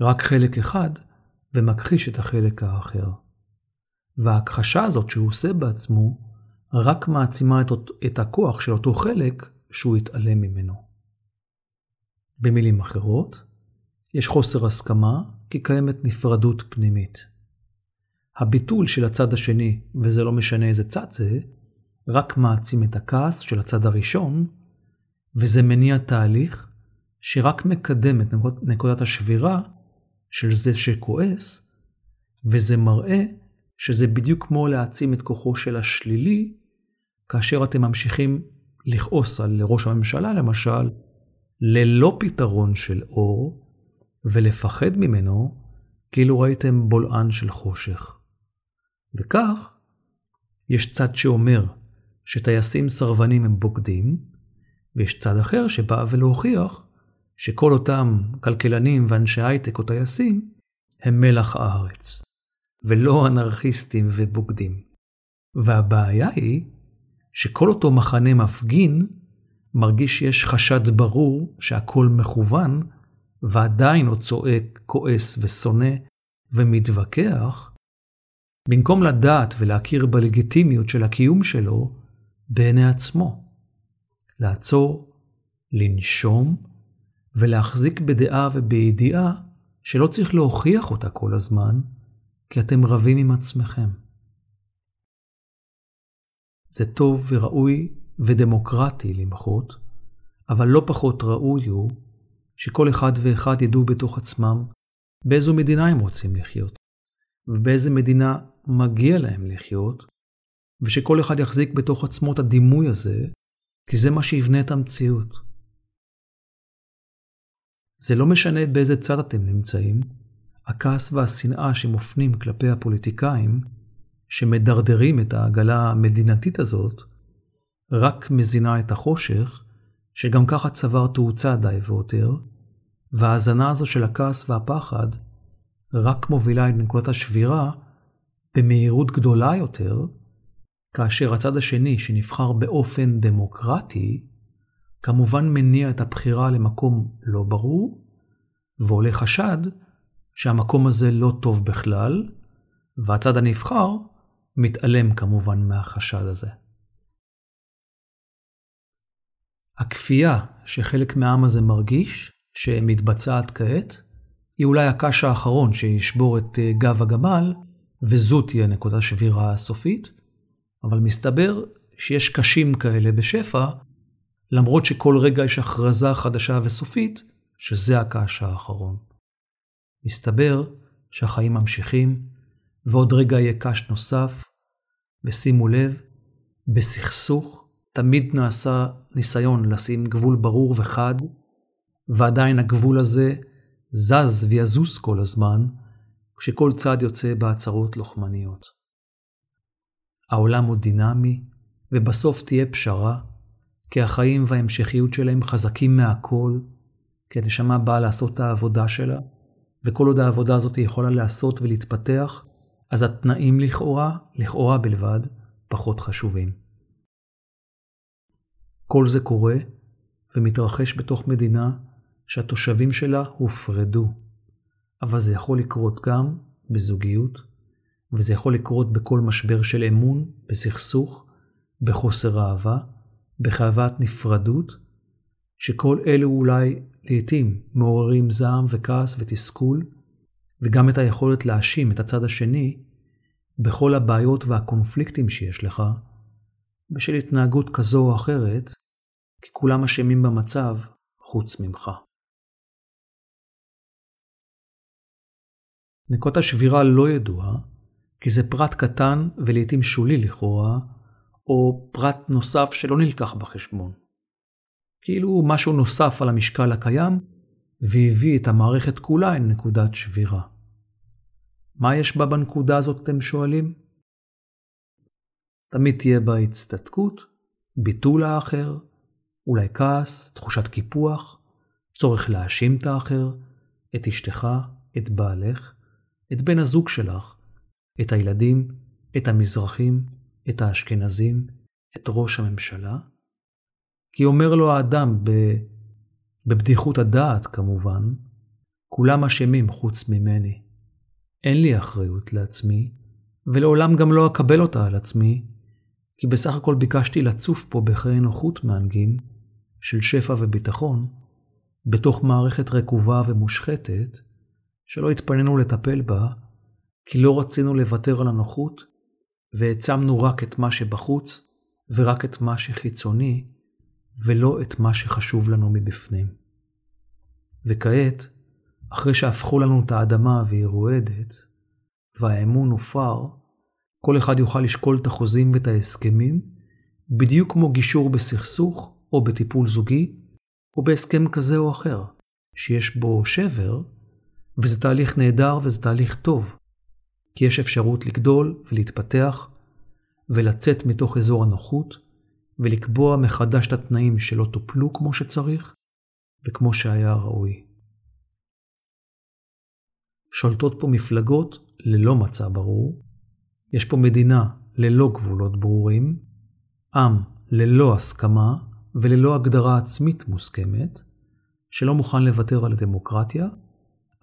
רק חלק אחד, ומכחיש את החלק האחר. וההכחשה הזאת שהוא עושה בעצמו, רק מעצימה את, את הכוח של אותו חלק שהוא התעלם ממנו. במילים אחרות, יש חוסר הסכמה כי קיימת נפרדות פנימית. הביטול של הצד השני, וזה לא משנה איזה צד זה, רק מעצים את הכעס של הצד הראשון, וזה מניע תהליך שרק מקדם את נקודת השבירה של זה שכועס, וזה מראה שזה בדיוק כמו להעצים את כוחו של השלילי, כאשר אתם ממשיכים לכעוס על ראש הממשלה למשל, ללא פתרון של אור, ולפחד ממנו, כאילו ראיתם בולען של חושך. וכך, יש צד שאומר שטייסים סרבנים הם בוגדים, ויש צד אחר שבא ולהוכיח שכל אותם כלכלנים ואנשי הייטק או טייסים הם מלח הארץ, ולא אנרכיסטים ובוגדים. והבעיה היא שכל אותו מחנה מפגין מרגיש שיש חשד ברור שהכל מכוון, ועדיין הוא צועק, כועס ושונא ומתווכח, במקום לדעת ולהכיר בלגיטימיות של הקיום שלו בעיני עצמו. לעצור, לנשום ולהחזיק בדעה ובידיעה שלא צריך להוכיח אותה כל הזמן, כי אתם רבים עם עצמכם. זה טוב וראוי ודמוקרטי למחות, אבל לא פחות ראוי הוא שכל אחד ואחד ידעו בתוך עצמם באיזו מדינה הם רוצים לחיות, ובאיזה מדינה מגיע להם לחיות, ושכל אחד יחזיק בתוך עצמו את הדימוי הזה, כי זה מה שיבנה את המציאות. זה לא משנה באיזה צד אתם נמצאים, הכעס והשנאה שמופנים כלפי הפוליטיקאים, שמדרדרים את העגלה המדינתית הזאת, רק מזינה את החושך, שגם ככה צבר תאוצה די ויותר, וההאזנה הזו של הכעס והפחד רק מובילה את נקודת השבירה במהירות גדולה יותר, כאשר הצד השני, שנבחר באופן דמוקרטי, כמובן מניע את הבחירה למקום לא ברור, ועולה חשד שהמקום הזה לא טוב בכלל, והצד הנבחר מתעלם כמובן מהחשד הזה. הכפייה שחלק מהעם הזה מרגיש, שמתבצעת כעת, היא אולי הקש האחרון שישבור את אה, גב הגמל, וזו תהיה נקודת שבירה הסופית, אבל מסתבר שיש קשים כאלה בשפע, למרות שכל רגע יש הכרזה חדשה וסופית, שזה הקש האחרון. מסתבר שהחיים ממשיכים, ועוד רגע יהיה קש נוסף, ושימו לב, בסכסוך תמיד נעשה ניסיון לשים גבול ברור וחד, ועדיין הגבול הזה זז ויזוז כל הזמן, כשכל צד יוצא בהצהרות לוחמניות. העולם הוא דינמי, ובסוף תהיה פשרה, כי החיים וההמשכיות שלהם חזקים מהכל, כי הנשמה באה לעשות את העבודה שלה, וכל עוד העבודה הזאת יכולה להיעשות ולהתפתח, אז התנאים לכאורה, לכאורה בלבד, פחות חשובים. כל זה קורה ומתרחש בתוך מדינה שהתושבים שלה הופרדו, אבל זה יכול לקרות גם בזוגיות, וזה יכול לקרות בכל משבר של אמון, בסכסוך, בחוסר אהבה, בחאוות נפרדות, שכל אלו אולי לעתים מעוררים זעם וכעס ותסכול, וגם את היכולת להאשים את הצד השני בכל הבעיות והקונפליקטים שיש לך, בשל התנהגות כזו או אחרת, כי כולם אשמים במצב חוץ ממך. נקודת השבירה לא ידועה, כי זה פרט קטן ולעיתים שולי לכאורה, או פרט נוסף שלא נלקח בחשבון. כאילו משהו נוסף על המשקל הקיים, והביא את המערכת כולה אל נקודת שבירה. מה יש בה בנקודה הזאת, אתם שואלים? תמיד תהיה בה הצטדקות, ביטול האחר, אולי כעס, תחושת קיפוח, צורך להאשים את האחר, את אשתך, את בעלך, את בן הזוג שלך, את הילדים, את המזרחים, את האשכנזים, את ראש הממשלה? כי אומר לו האדם, בבדיחות הדעת כמובן, כולם אשמים חוץ ממני. אין לי אחריות לעצמי, ולעולם גם לא אקבל אותה על עצמי, כי בסך הכל ביקשתי לצוף פה בחיי נוחות מענגים, של שפע וביטחון, בתוך מערכת רקובה ומושחתת, שלא התפנינו לטפל בה, כי לא רצינו לוותר על הנוחות, והעצמנו רק את מה שבחוץ, ורק את מה שחיצוני, ולא את מה שחשוב לנו מבפנים. וכעת, אחרי שהפכו לנו את האדמה והיא רועדת, והאמון הופר, כל אחד יוכל לשקול את החוזים ואת ההסכמים, בדיוק כמו גישור בסכסוך או בטיפול זוגי, או בהסכם כזה או אחר, שיש בו שבר, וזה תהליך נהדר וזה תהליך טוב, כי יש אפשרות לגדול ולהתפתח, ולצאת מתוך אזור הנוחות, ולקבוע מחדש את התנאים שלא טופלו כמו שצריך, וכמו שהיה ראוי. שולטות פה מפלגות ללא מצע ברור, יש פה מדינה ללא גבולות ברורים, עם ללא הסכמה וללא הגדרה עצמית מוסכמת, שלא מוכן לוותר על הדמוקרטיה,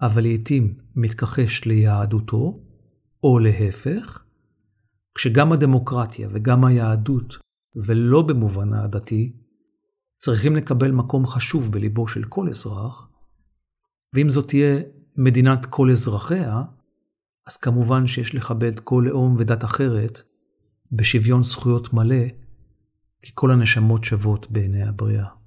אבל לעתים מתכחש ליהדותו, או להפך, כשגם הדמוקרטיה וגם היהדות, ולא במובנה הדתי, צריכים לקבל מקום חשוב בליבו של כל אזרח, ואם זאת תהיה מדינת כל אזרחיה, אז כמובן שיש לכבד כל לאום ודת אחרת בשוויון זכויות מלא, כי כל הנשמות שוות בעיני הבריאה.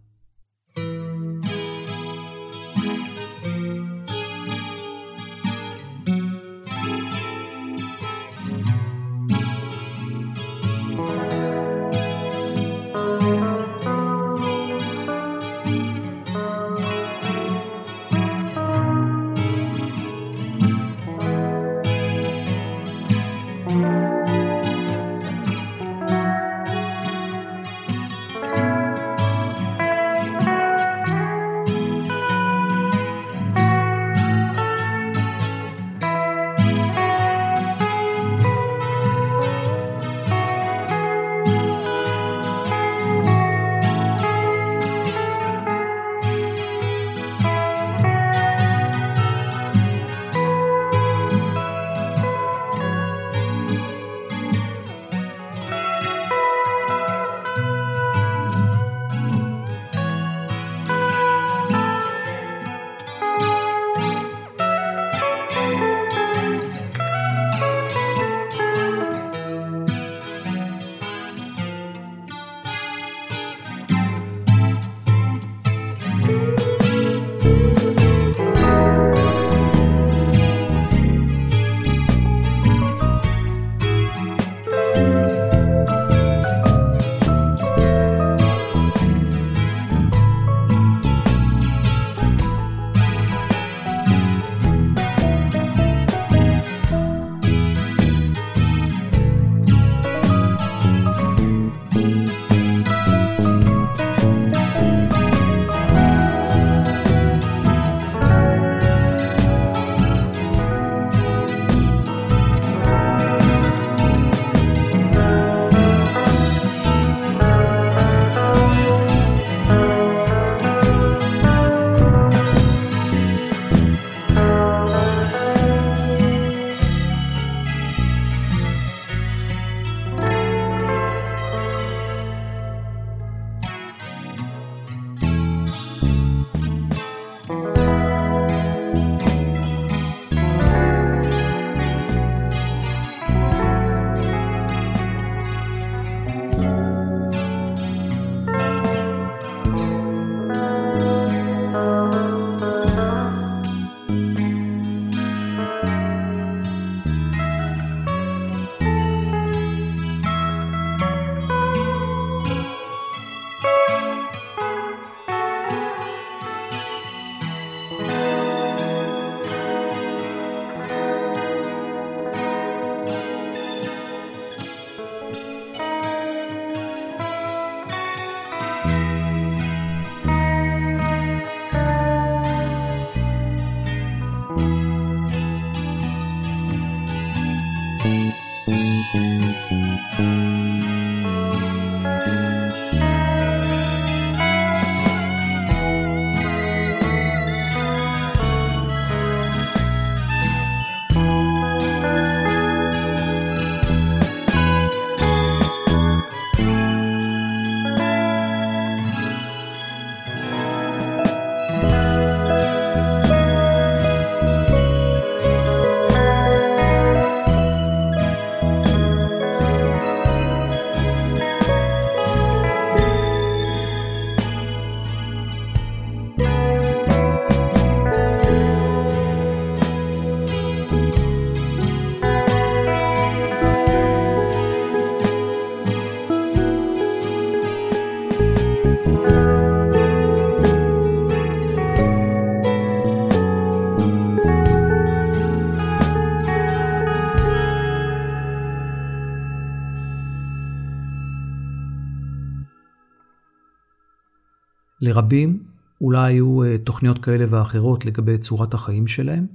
לרבים אולי היו אה, תוכניות כאלה ואחרות לגבי צורת החיים שלהם,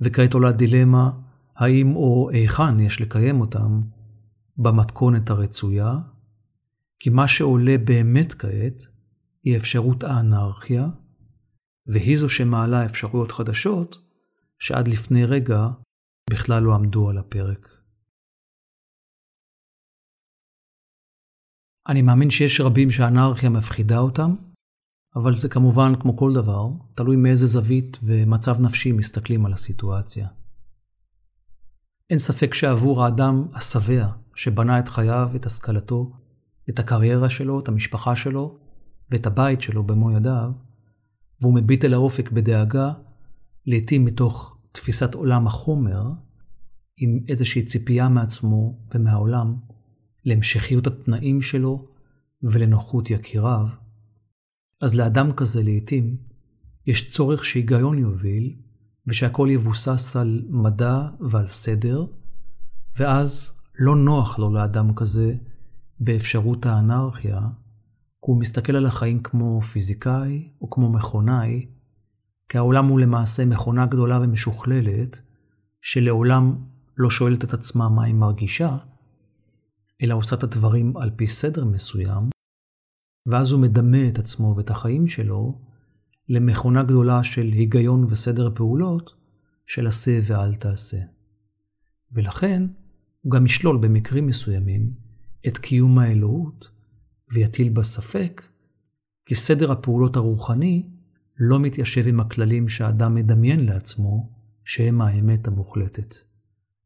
וכעת עולה דילמה האם או היכן יש לקיים אותם במתכונת הרצויה, כי מה שעולה באמת כעת היא אפשרות האנרכיה, והיא זו שמעלה אפשרויות חדשות שעד לפני רגע בכלל לא עמדו על הפרק. אני מאמין שיש רבים שהאנרכיה מפחידה אותם, אבל זה כמובן, כמו כל דבר, תלוי מאיזה זווית ומצב נפשי מסתכלים על הסיטואציה. אין ספק שעבור האדם השבע, שבנה את חייו, את השכלתו, את הקריירה שלו, את המשפחה שלו ואת הבית שלו במו ידיו, והוא מביט אל האופק בדאגה, לעתים מתוך תפיסת עולם החומר, עם איזושהי ציפייה מעצמו ומהעולם, להמשכיות התנאים שלו ולנוחות יקיריו, אז לאדם כזה לעתים יש צורך שהיגיון יוביל ושהכול יבוסס על מדע ועל סדר, ואז לא נוח לו לאדם כזה באפשרות האנרכיה, כי הוא מסתכל על החיים כמו פיזיקאי או כמו מכונאי, כי העולם הוא למעשה מכונה גדולה ומשוכללת, שלעולם לא שואלת את עצמה מה היא מרגישה, אלא עושה את הדברים על פי סדר מסוים, ואז הוא מדמה את עצמו ואת החיים שלו למכונה גדולה של היגיון וסדר פעולות של עשה ואל תעשה. ולכן הוא גם ישלול במקרים מסוימים את קיום האלוהות ויטיל בה ספק, כי סדר הפעולות הרוחני לא מתיישב עם הכללים שהאדם מדמיין לעצמו שהם האמת המוחלטת.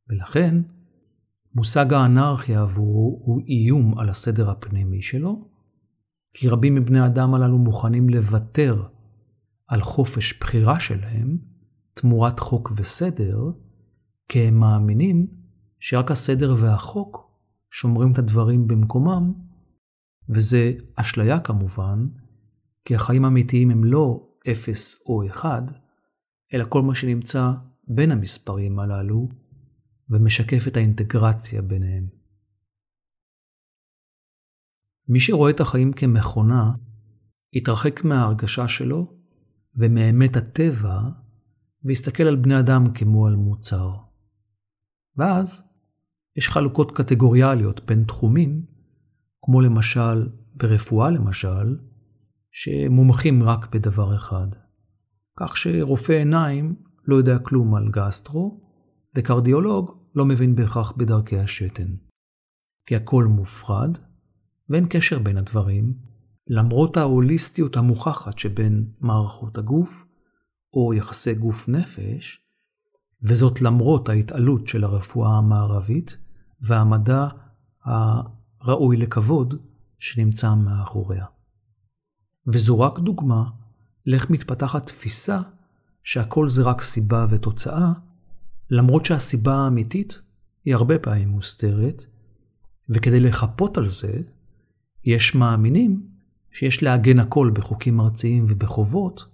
ולכן, מושג האנרכיה עבורו הוא איום על הסדר הפנימי שלו, כי רבים מבני האדם הללו מוכנים לוותר על חופש בחירה שלהם תמורת חוק וסדר, כי הם מאמינים שרק הסדר והחוק שומרים את הדברים במקומם, וזה אשליה כמובן, כי החיים האמיתיים הם לא אפס או אחד, אלא כל מה שנמצא בין המספרים הללו, ומשקף את האינטגרציה ביניהם. מי שרואה את החיים כמכונה, יתרחק מההרגשה שלו ומאמת הטבע, ויסתכל על בני אדם כמו על מוצר. ואז יש חלוקות קטגוריאליות בין תחומים, כמו למשל ברפואה למשל, שמומחים רק בדבר אחד. כך שרופא עיניים לא יודע כלום על גסטרו, וקרדיולוג לא מבין בהכרח בדרכי השתן. כי הכל מופרד, ואין קשר בין הדברים, למרות ההוליסטיות המוכחת שבין מערכות הגוף, או יחסי גוף-נפש, וזאת למרות ההתעלות של הרפואה המערבית והמדע הראוי לכבוד שנמצא מאחוריה. וזו רק דוגמה לאיך מתפתחת תפיסה שהכל זה רק סיבה ותוצאה, למרות שהסיבה האמיתית היא הרבה פעמים מוסתרת, וכדי לחפות על זה, יש מאמינים שיש לעגן הכל בחוקים ארציים ובחובות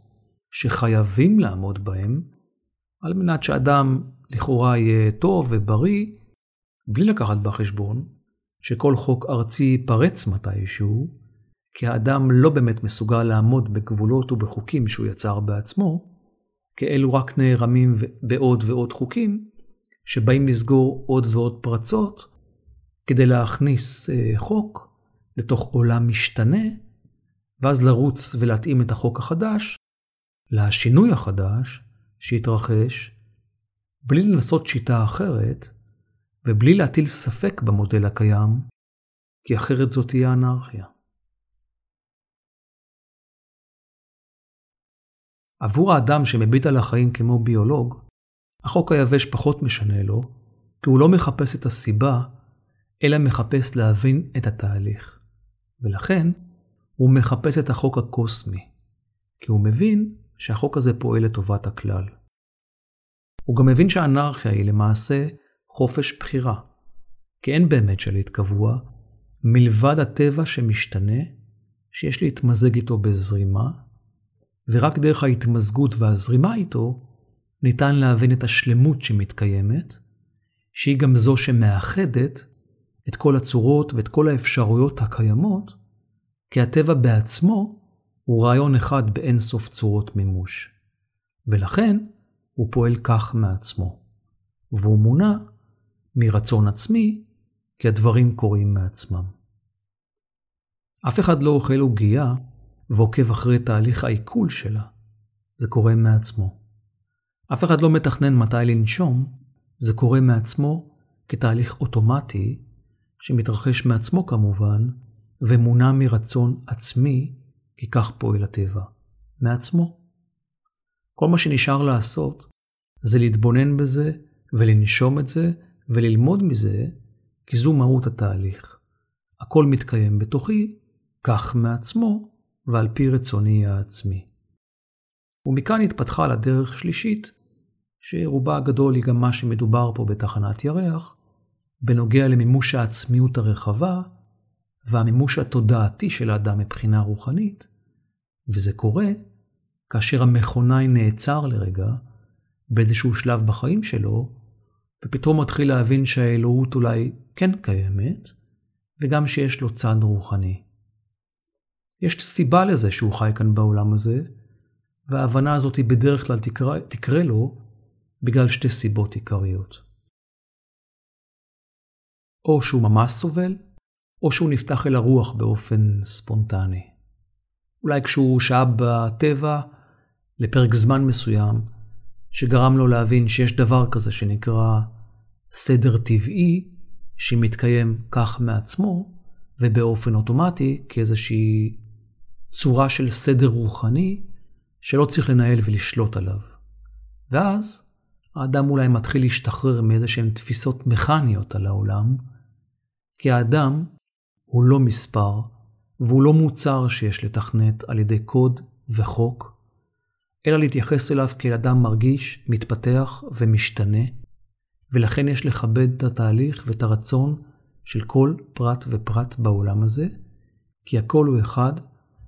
שחייבים לעמוד בהם, על מנת שאדם לכאורה יהיה טוב ובריא, בלי לקחת בחשבון שכל חוק ארצי ייפרץ מתישהו, כי האדם לא באמת מסוגל לעמוד בגבולות ובחוקים שהוא יצר בעצמו, כי אלו רק נערמים בעוד ועוד חוקים, שבאים לסגור עוד ועוד פרצות, כדי להכניס אה, חוק לתוך עולם משתנה, ואז לרוץ ולהתאים את החוק החדש לשינוי החדש שהתרחש, בלי לנסות שיטה אחרת, ובלי להטיל ספק במודל הקיים, כי אחרת זאת תהיה אנרכיה. עבור האדם שמביט על החיים כמו ביולוג, החוק היבש פחות משנה לו, כי הוא לא מחפש את הסיבה, אלא מחפש להבין את התהליך. ולכן הוא מחפש את החוק הקוסמי, כי הוא מבין שהחוק הזה פועל לטובת הכלל. הוא גם מבין שהאנרכיה היא למעשה חופש בחירה, כי אין באמת שליט קבוע, מלבד הטבע שמשתנה, שיש להתמזג איתו בזרימה, ורק דרך ההתמזגות והזרימה איתו ניתן להבין את השלמות שמתקיימת, שהיא גם זו שמאחדת את כל הצורות ואת כל האפשרויות הקיימות, כי הטבע בעצמו הוא רעיון אחד באין סוף צורות מימוש. ולכן הוא פועל כך מעצמו, והוא מונע מרצון עצמי, כי הדברים קורים מעצמם. אף אחד לא אוכל עוגייה ועוקב אחרי תהליך העיכול שלה. זה קורה מעצמו. אף אחד לא מתכנן מתי לנשום, זה קורה מעצמו כתהליך אוטומטי, שמתרחש מעצמו כמובן, ומונע מרצון עצמי, כי כך פועל הטבע. מעצמו. כל מה שנשאר לעשות זה להתבונן בזה ולנשום את זה וללמוד מזה, כי זו מהות התהליך. הכל מתקיים בתוכי, כך מעצמו ועל פי רצוני העצמי. ומכאן התפתחה לדרך שלישית, שרובה הגדול היא גם מה שמדובר פה בתחנת ירח, בנוגע למימוש העצמיות הרחבה והמימוש התודעתי של האדם מבחינה רוחנית, וזה קורה כאשר המכונאי נעצר לרגע באיזשהו שלב בחיים שלו, ופתאום מתחיל להבין שהאלוהות אולי כן קיימת, וגם שיש לו צד רוחני. יש סיבה לזה שהוא חי כאן בעולם הזה, וההבנה הזאת היא בדרך כלל תקרא, תקרה לו בגלל שתי סיבות עיקריות. או שהוא ממש סובל, או שהוא נפתח אל הרוח באופן ספונטני. אולי כשהוא שהה בטבע לפרק זמן מסוים, שגרם לו להבין שיש דבר כזה שנקרא סדר טבעי, שמתקיים כך מעצמו, ובאופן אוטומטי, כאיזושהי צורה של סדר רוחני, שלא צריך לנהל ולשלוט עליו. ואז האדם אולי מתחיל להשתחרר מאיזה שהן תפיסות מכניות על העולם, כי האדם הוא לא מספר, והוא לא מוצר שיש לתכנת על ידי קוד וחוק, אלא להתייחס אליו כאל אדם מרגיש, מתפתח ומשתנה, ולכן יש לכבד את התהליך ואת הרצון של כל פרט ופרט בעולם הזה, כי הכל הוא אחד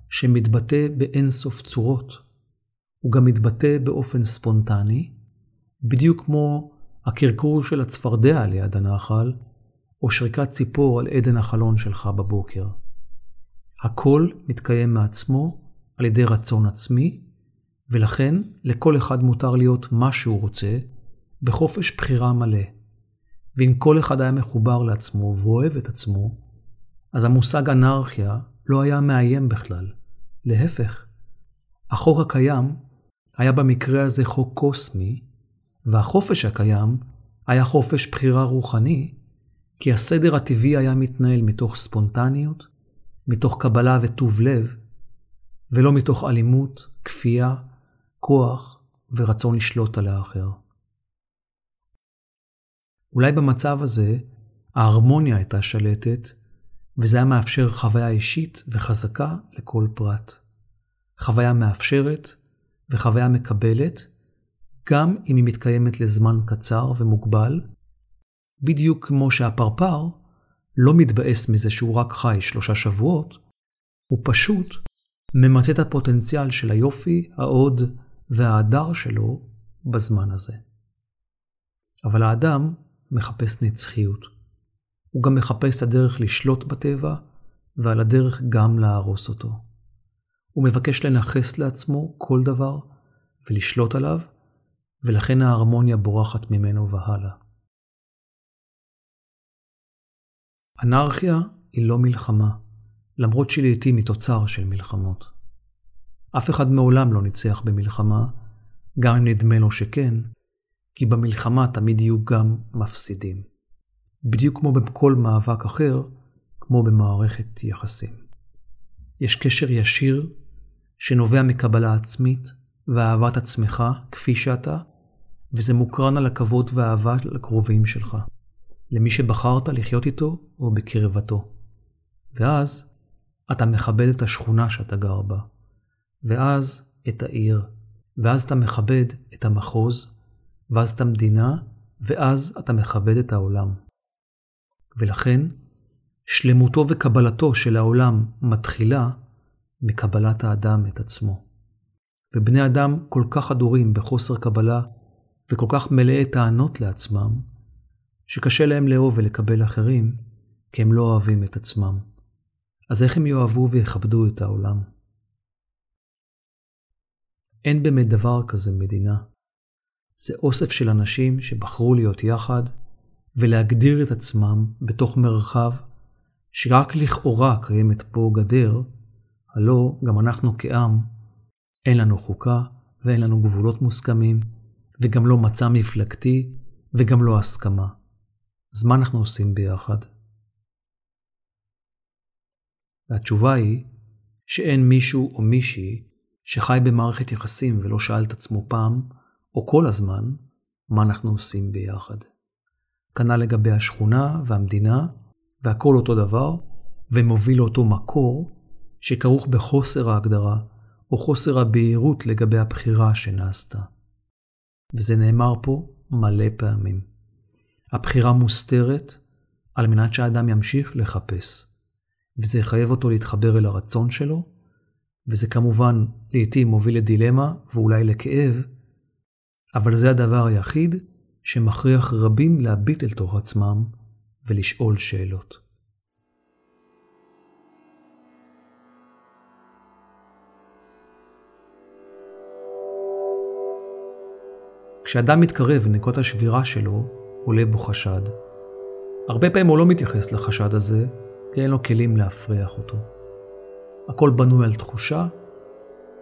שמתבטא באין סוף צורות. הוא גם מתבטא באופן ספונטני, בדיוק כמו הקרקור של הצפרדע ליד הנחל, או שריקת ציפור על עדן החלון שלך בבוקר. הכל מתקיים מעצמו על ידי רצון עצמי, ולכן לכל אחד מותר להיות מה שהוא רוצה, בחופש בחירה מלא. ואם כל אחד היה מחובר לעצמו ואוהב את עצמו, אז המושג אנרכיה לא היה מאיים בכלל. להפך, החוק הקיים היה במקרה הזה חוק קוסמי, והחופש הקיים היה חופש בחירה רוחני, כי הסדר הטבעי היה מתנהל מתוך ספונטניות, מתוך קבלה וטוב לב, ולא מתוך אלימות, כפייה, כוח ורצון לשלוט על האחר. אולי במצב הזה ההרמוניה הייתה שלטת, וזה היה מאפשר חוויה אישית וחזקה לכל פרט. חוויה מאפשרת וחוויה מקבלת, גם אם היא מתקיימת לזמן קצר ומוגבל, בדיוק כמו שהפרפר לא מתבאס מזה שהוא רק חי שלושה שבועות, הוא פשוט ממצה את הפוטנציאל של היופי, ההוד וההדר שלו בזמן הזה. אבל האדם מחפש נצחיות. הוא גם מחפש את הדרך לשלוט בטבע, ועל הדרך גם להרוס אותו. הוא מבקש לנכס לעצמו כל דבר ולשלוט עליו, ולכן ההרמוניה בורחת ממנו והלאה. אנרכיה היא לא מלחמה, למרות שלעיתים היא תוצר של מלחמות. אף אחד מעולם לא ניצח במלחמה, גם אם נדמה לו שכן, כי במלחמה תמיד יהיו גם מפסידים. בדיוק כמו בכל מאבק אחר, כמו במערכת יחסים. יש קשר ישיר שנובע מקבלה עצמית ואהבת עצמך כפי שאתה, וזה מוקרן על הכבוד והאהבה לקרובים שלך, למי שבחרת לחיות איתו או בקרבתו. ואז אתה מכבד את השכונה שאתה גר בה, ואז את העיר, ואז אתה מכבד את המחוז, ואז את המדינה, ואז אתה מכבד את העולם. ולכן, שלמותו וקבלתו של העולם מתחילה מקבלת האדם את עצמו. ובני אדם כל כך הדורים בחוסר קבלה וכל כך מלאי טענות לעצמם, שקשה להם לאהוב ולקבל אחרים, כי הם לא אוהבים את עצמם. אז איך הם יאהבו ויכבדו את העולם? אין באמת דבר כזה מדינה. זה אוסף של אנשים שבחרו להיות יחד ולהגדיר את עצמם בתוך מרחב שרק לכאורה קיימת בו גדר, הלא גם אנחנו כעם, אין לנו חוקה ואין לנו גבולות מוסכמים, וגם לא מצע מפלגתי וגם לא הסכמה. אז מה אנחנו עושים ביחד? והתשובה היא שאין מישהו או מישהי שחי במערכת יחסים ולא שאל את עצמו פעם, או כל הזמן, מה אנחנו עושים ביחד. כנ"ל לגבי השכונה והמדינה, והכל אותו דבר, ומוביל לאותו מקור שכרוך בחוסר ההגדרה, או חוסר הבהירות לגבי הבחירה שנעשתה. וזה נאמר פה מלא פעמים. הבחירה מוסתרת על מנת שהאדם ימשיך לחפש, וזה יחייב אותו להתחבר אל הרצון שלו, וזה כמובן לעתים מוביל לדילמה ואולי לכאב, אבל זה הדבר היחיד שמכריח רבים להביט אל תוך עצמם ולשאול שאלות. כשאדם מתקרב לנקודת השבירה שלו, עולה בו חשד. הרבה פעמים הוא לא מתייחס לחשד הזה, כי אין לו כלים להפריח אותו. הכל בנוי על תחושה,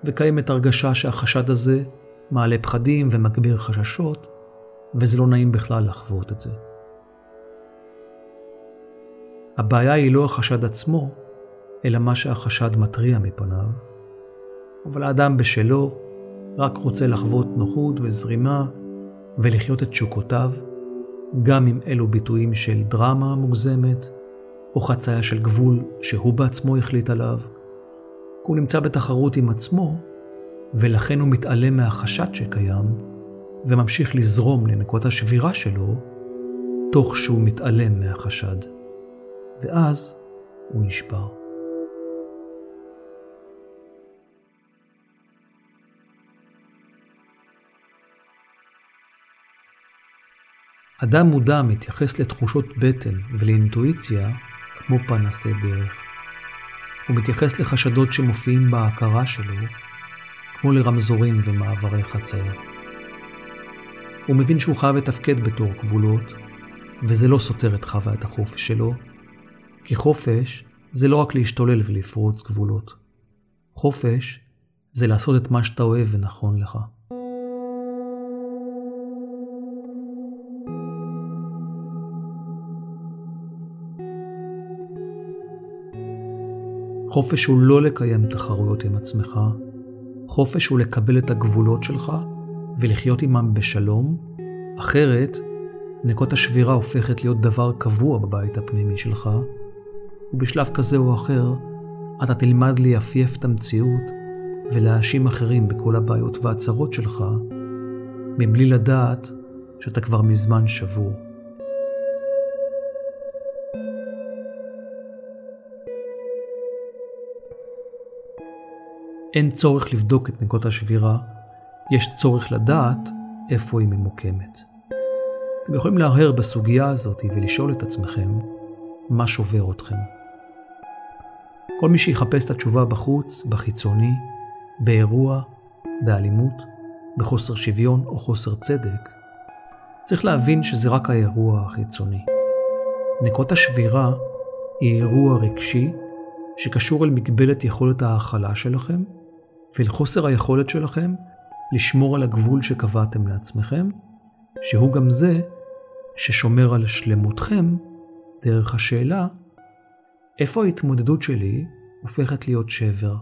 וקיימת הרגשה שהחשד הזה מעלה פחדים ומגביר חששות, וזה לא נעים בכלל לחוות את זה. הבעיה היא לא החשד עצמו, אלא מה שהחשד מתריע מפניו. אבל האדם בשלו רק רוצה לחוות נוחות וזרימה ולחיות את תשוקותיו, גם עם אלו ביטויים של דרמה מוגזמת, או חצייה של גבול שהוא בעצמו החליט עליו. הוא נמצא בתחרות עם עצמו, ולכן הוא מתעלם מהחשד שקיים, וממשיך לזרום לנקודת השבירה שלו, תוך שהוא מתעלם מהחשד. ואז הוא נשבר. אדם מודע מתייחס לתחושות בטן ולאינטואיציה כמו פנסי דרך. הוא מתייחס לחשדות שמופיעים בהכרה שלו, כמו לרמזורים ומעברי חצייה. הוא מבין שהוא חייב לתפקד בתור גבולות, וזה לא סותר את חוויית החופש שלו, כי חופש זה לא רק להשתולל ולפרוץ גבולות. חופש זה לעשות את מה שאתה אוהב ונכון לך. חופש הוא לא לקיים תחרויות עם עצמך, חופש הוא לקבל את הגבולות שלך ולחיות עמם בשלום, אחרת נקות השבירה הופכת להיות דבר קבוע בבית הפנימי שלך, ובשלב כזה או אחר אתה תלמד לייפייף את המציאות ולהאשים אחרים בכל הבעיות והצרות שלך, מבלי לדעת שאתה כבר מזמן שבור. אין צורך לבדוק את נקודות השבירה, יש צורך לדעת איפה היא ממוקמת. אתם יכולים להרהר בסוגיה הזאת ולשאול את עצמכם מה שובר אתכם. כל מי שיחפש את התשובה בחוץ, בחיצוני, באירוע, באלימות, בחוסר שוויון או חוסר צדק, צריך להבין שזה רק האירוע החיצוני. נקות השבירה היא אירוע רגשי שקשור אל מגבלת יכולת ההכלה שלכם ואל חוסר היכולת שלכם לשמור על הגבול שקבעתם לעצמכם, שהוא גם זה ששומר על שלמותכם דרך השאלה איפה ההתמודדות שלי הופכת להיות שבר.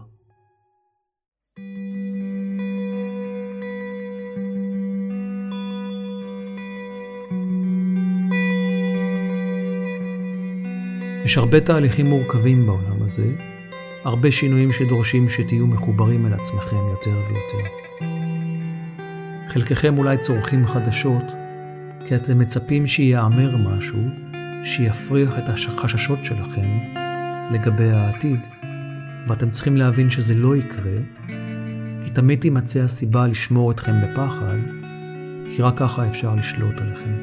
יש הרבה תהליכים מורכבים בעולם הזה, הרבה שינויים שדורשים שתהיו מחוברים אל עצמכם יותר ויותר. חלקכם אולי צורכים חדשות, כי אתם מצפים שייאמר משהו שיפריח את החששות שלכם לגבי העתיד, ואתם צריכים להבין שזה לא יקרה, כי תמיד תימצא הסיבה לשמור אתכם בפחד, כי רק ככה אפשר לשלוט עליכם.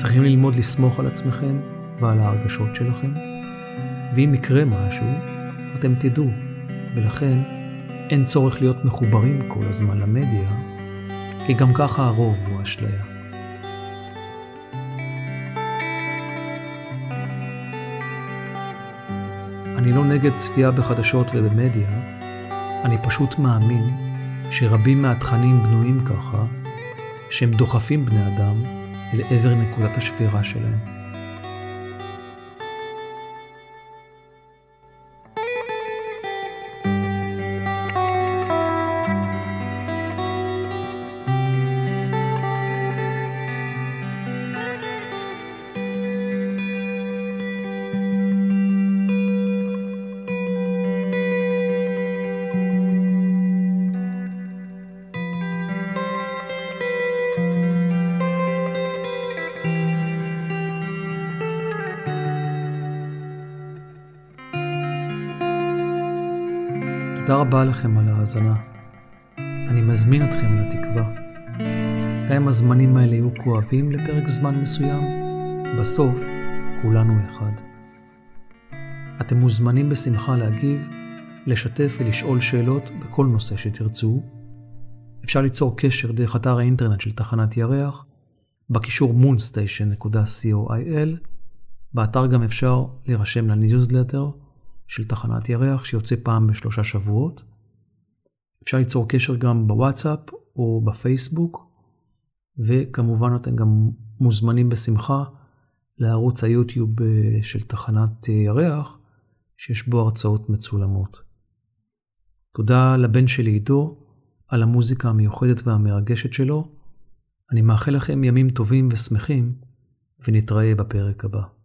צריכים ללמוד לסמוך על עצמכם ועל ההרגשות שלכם, ואם יקרה משהו, אתם תדעו, ולכן אין צורך להיות מחוברים כל הזמן למדיה, כי גם ככה הרוב הוא אשליה. אני לא נגד צפייה בחדשות ובמדיה, אני פשוט מאמין שרבים מהתכנים בנויים ככה, שהם דוחפים בני אדם אל עבר נקודת השבירה שלהם. רבה לכם על ההאזנה. אני מזמין אתכם אל התקווה. גם אם הזמנים האלה יהיו כואבים לפרק זמן מסוים, בסוף כולנו אחד. אתם מוזמנים בשמחה להגיב, לשתף ולשאול שאלות בכל נושא שתרצו. אפשר ליצור קשר דרך אתר האינטרנט של תחנת ירח, בקישור moonstation.co.il. באתר גם אפשר להירשם לניוזלטר. של תחנת ירח שיוצא פעם בשלושה שבועות. אפשר ליצור קשר גם בוואטסאפ או בפייסבוק, וכמובן אתם גם מוזמנים בשמחה לערוץ היוטיוב אה, של תחנת אה, ירח, שיש בו הרצאות מצולמות. תודה לבן שלי עידו על המוזיקה המיוחדת והמרגשת שלו. אני מאחל לכם ימים טובים ושמחים, ונתראה בפרק הבא.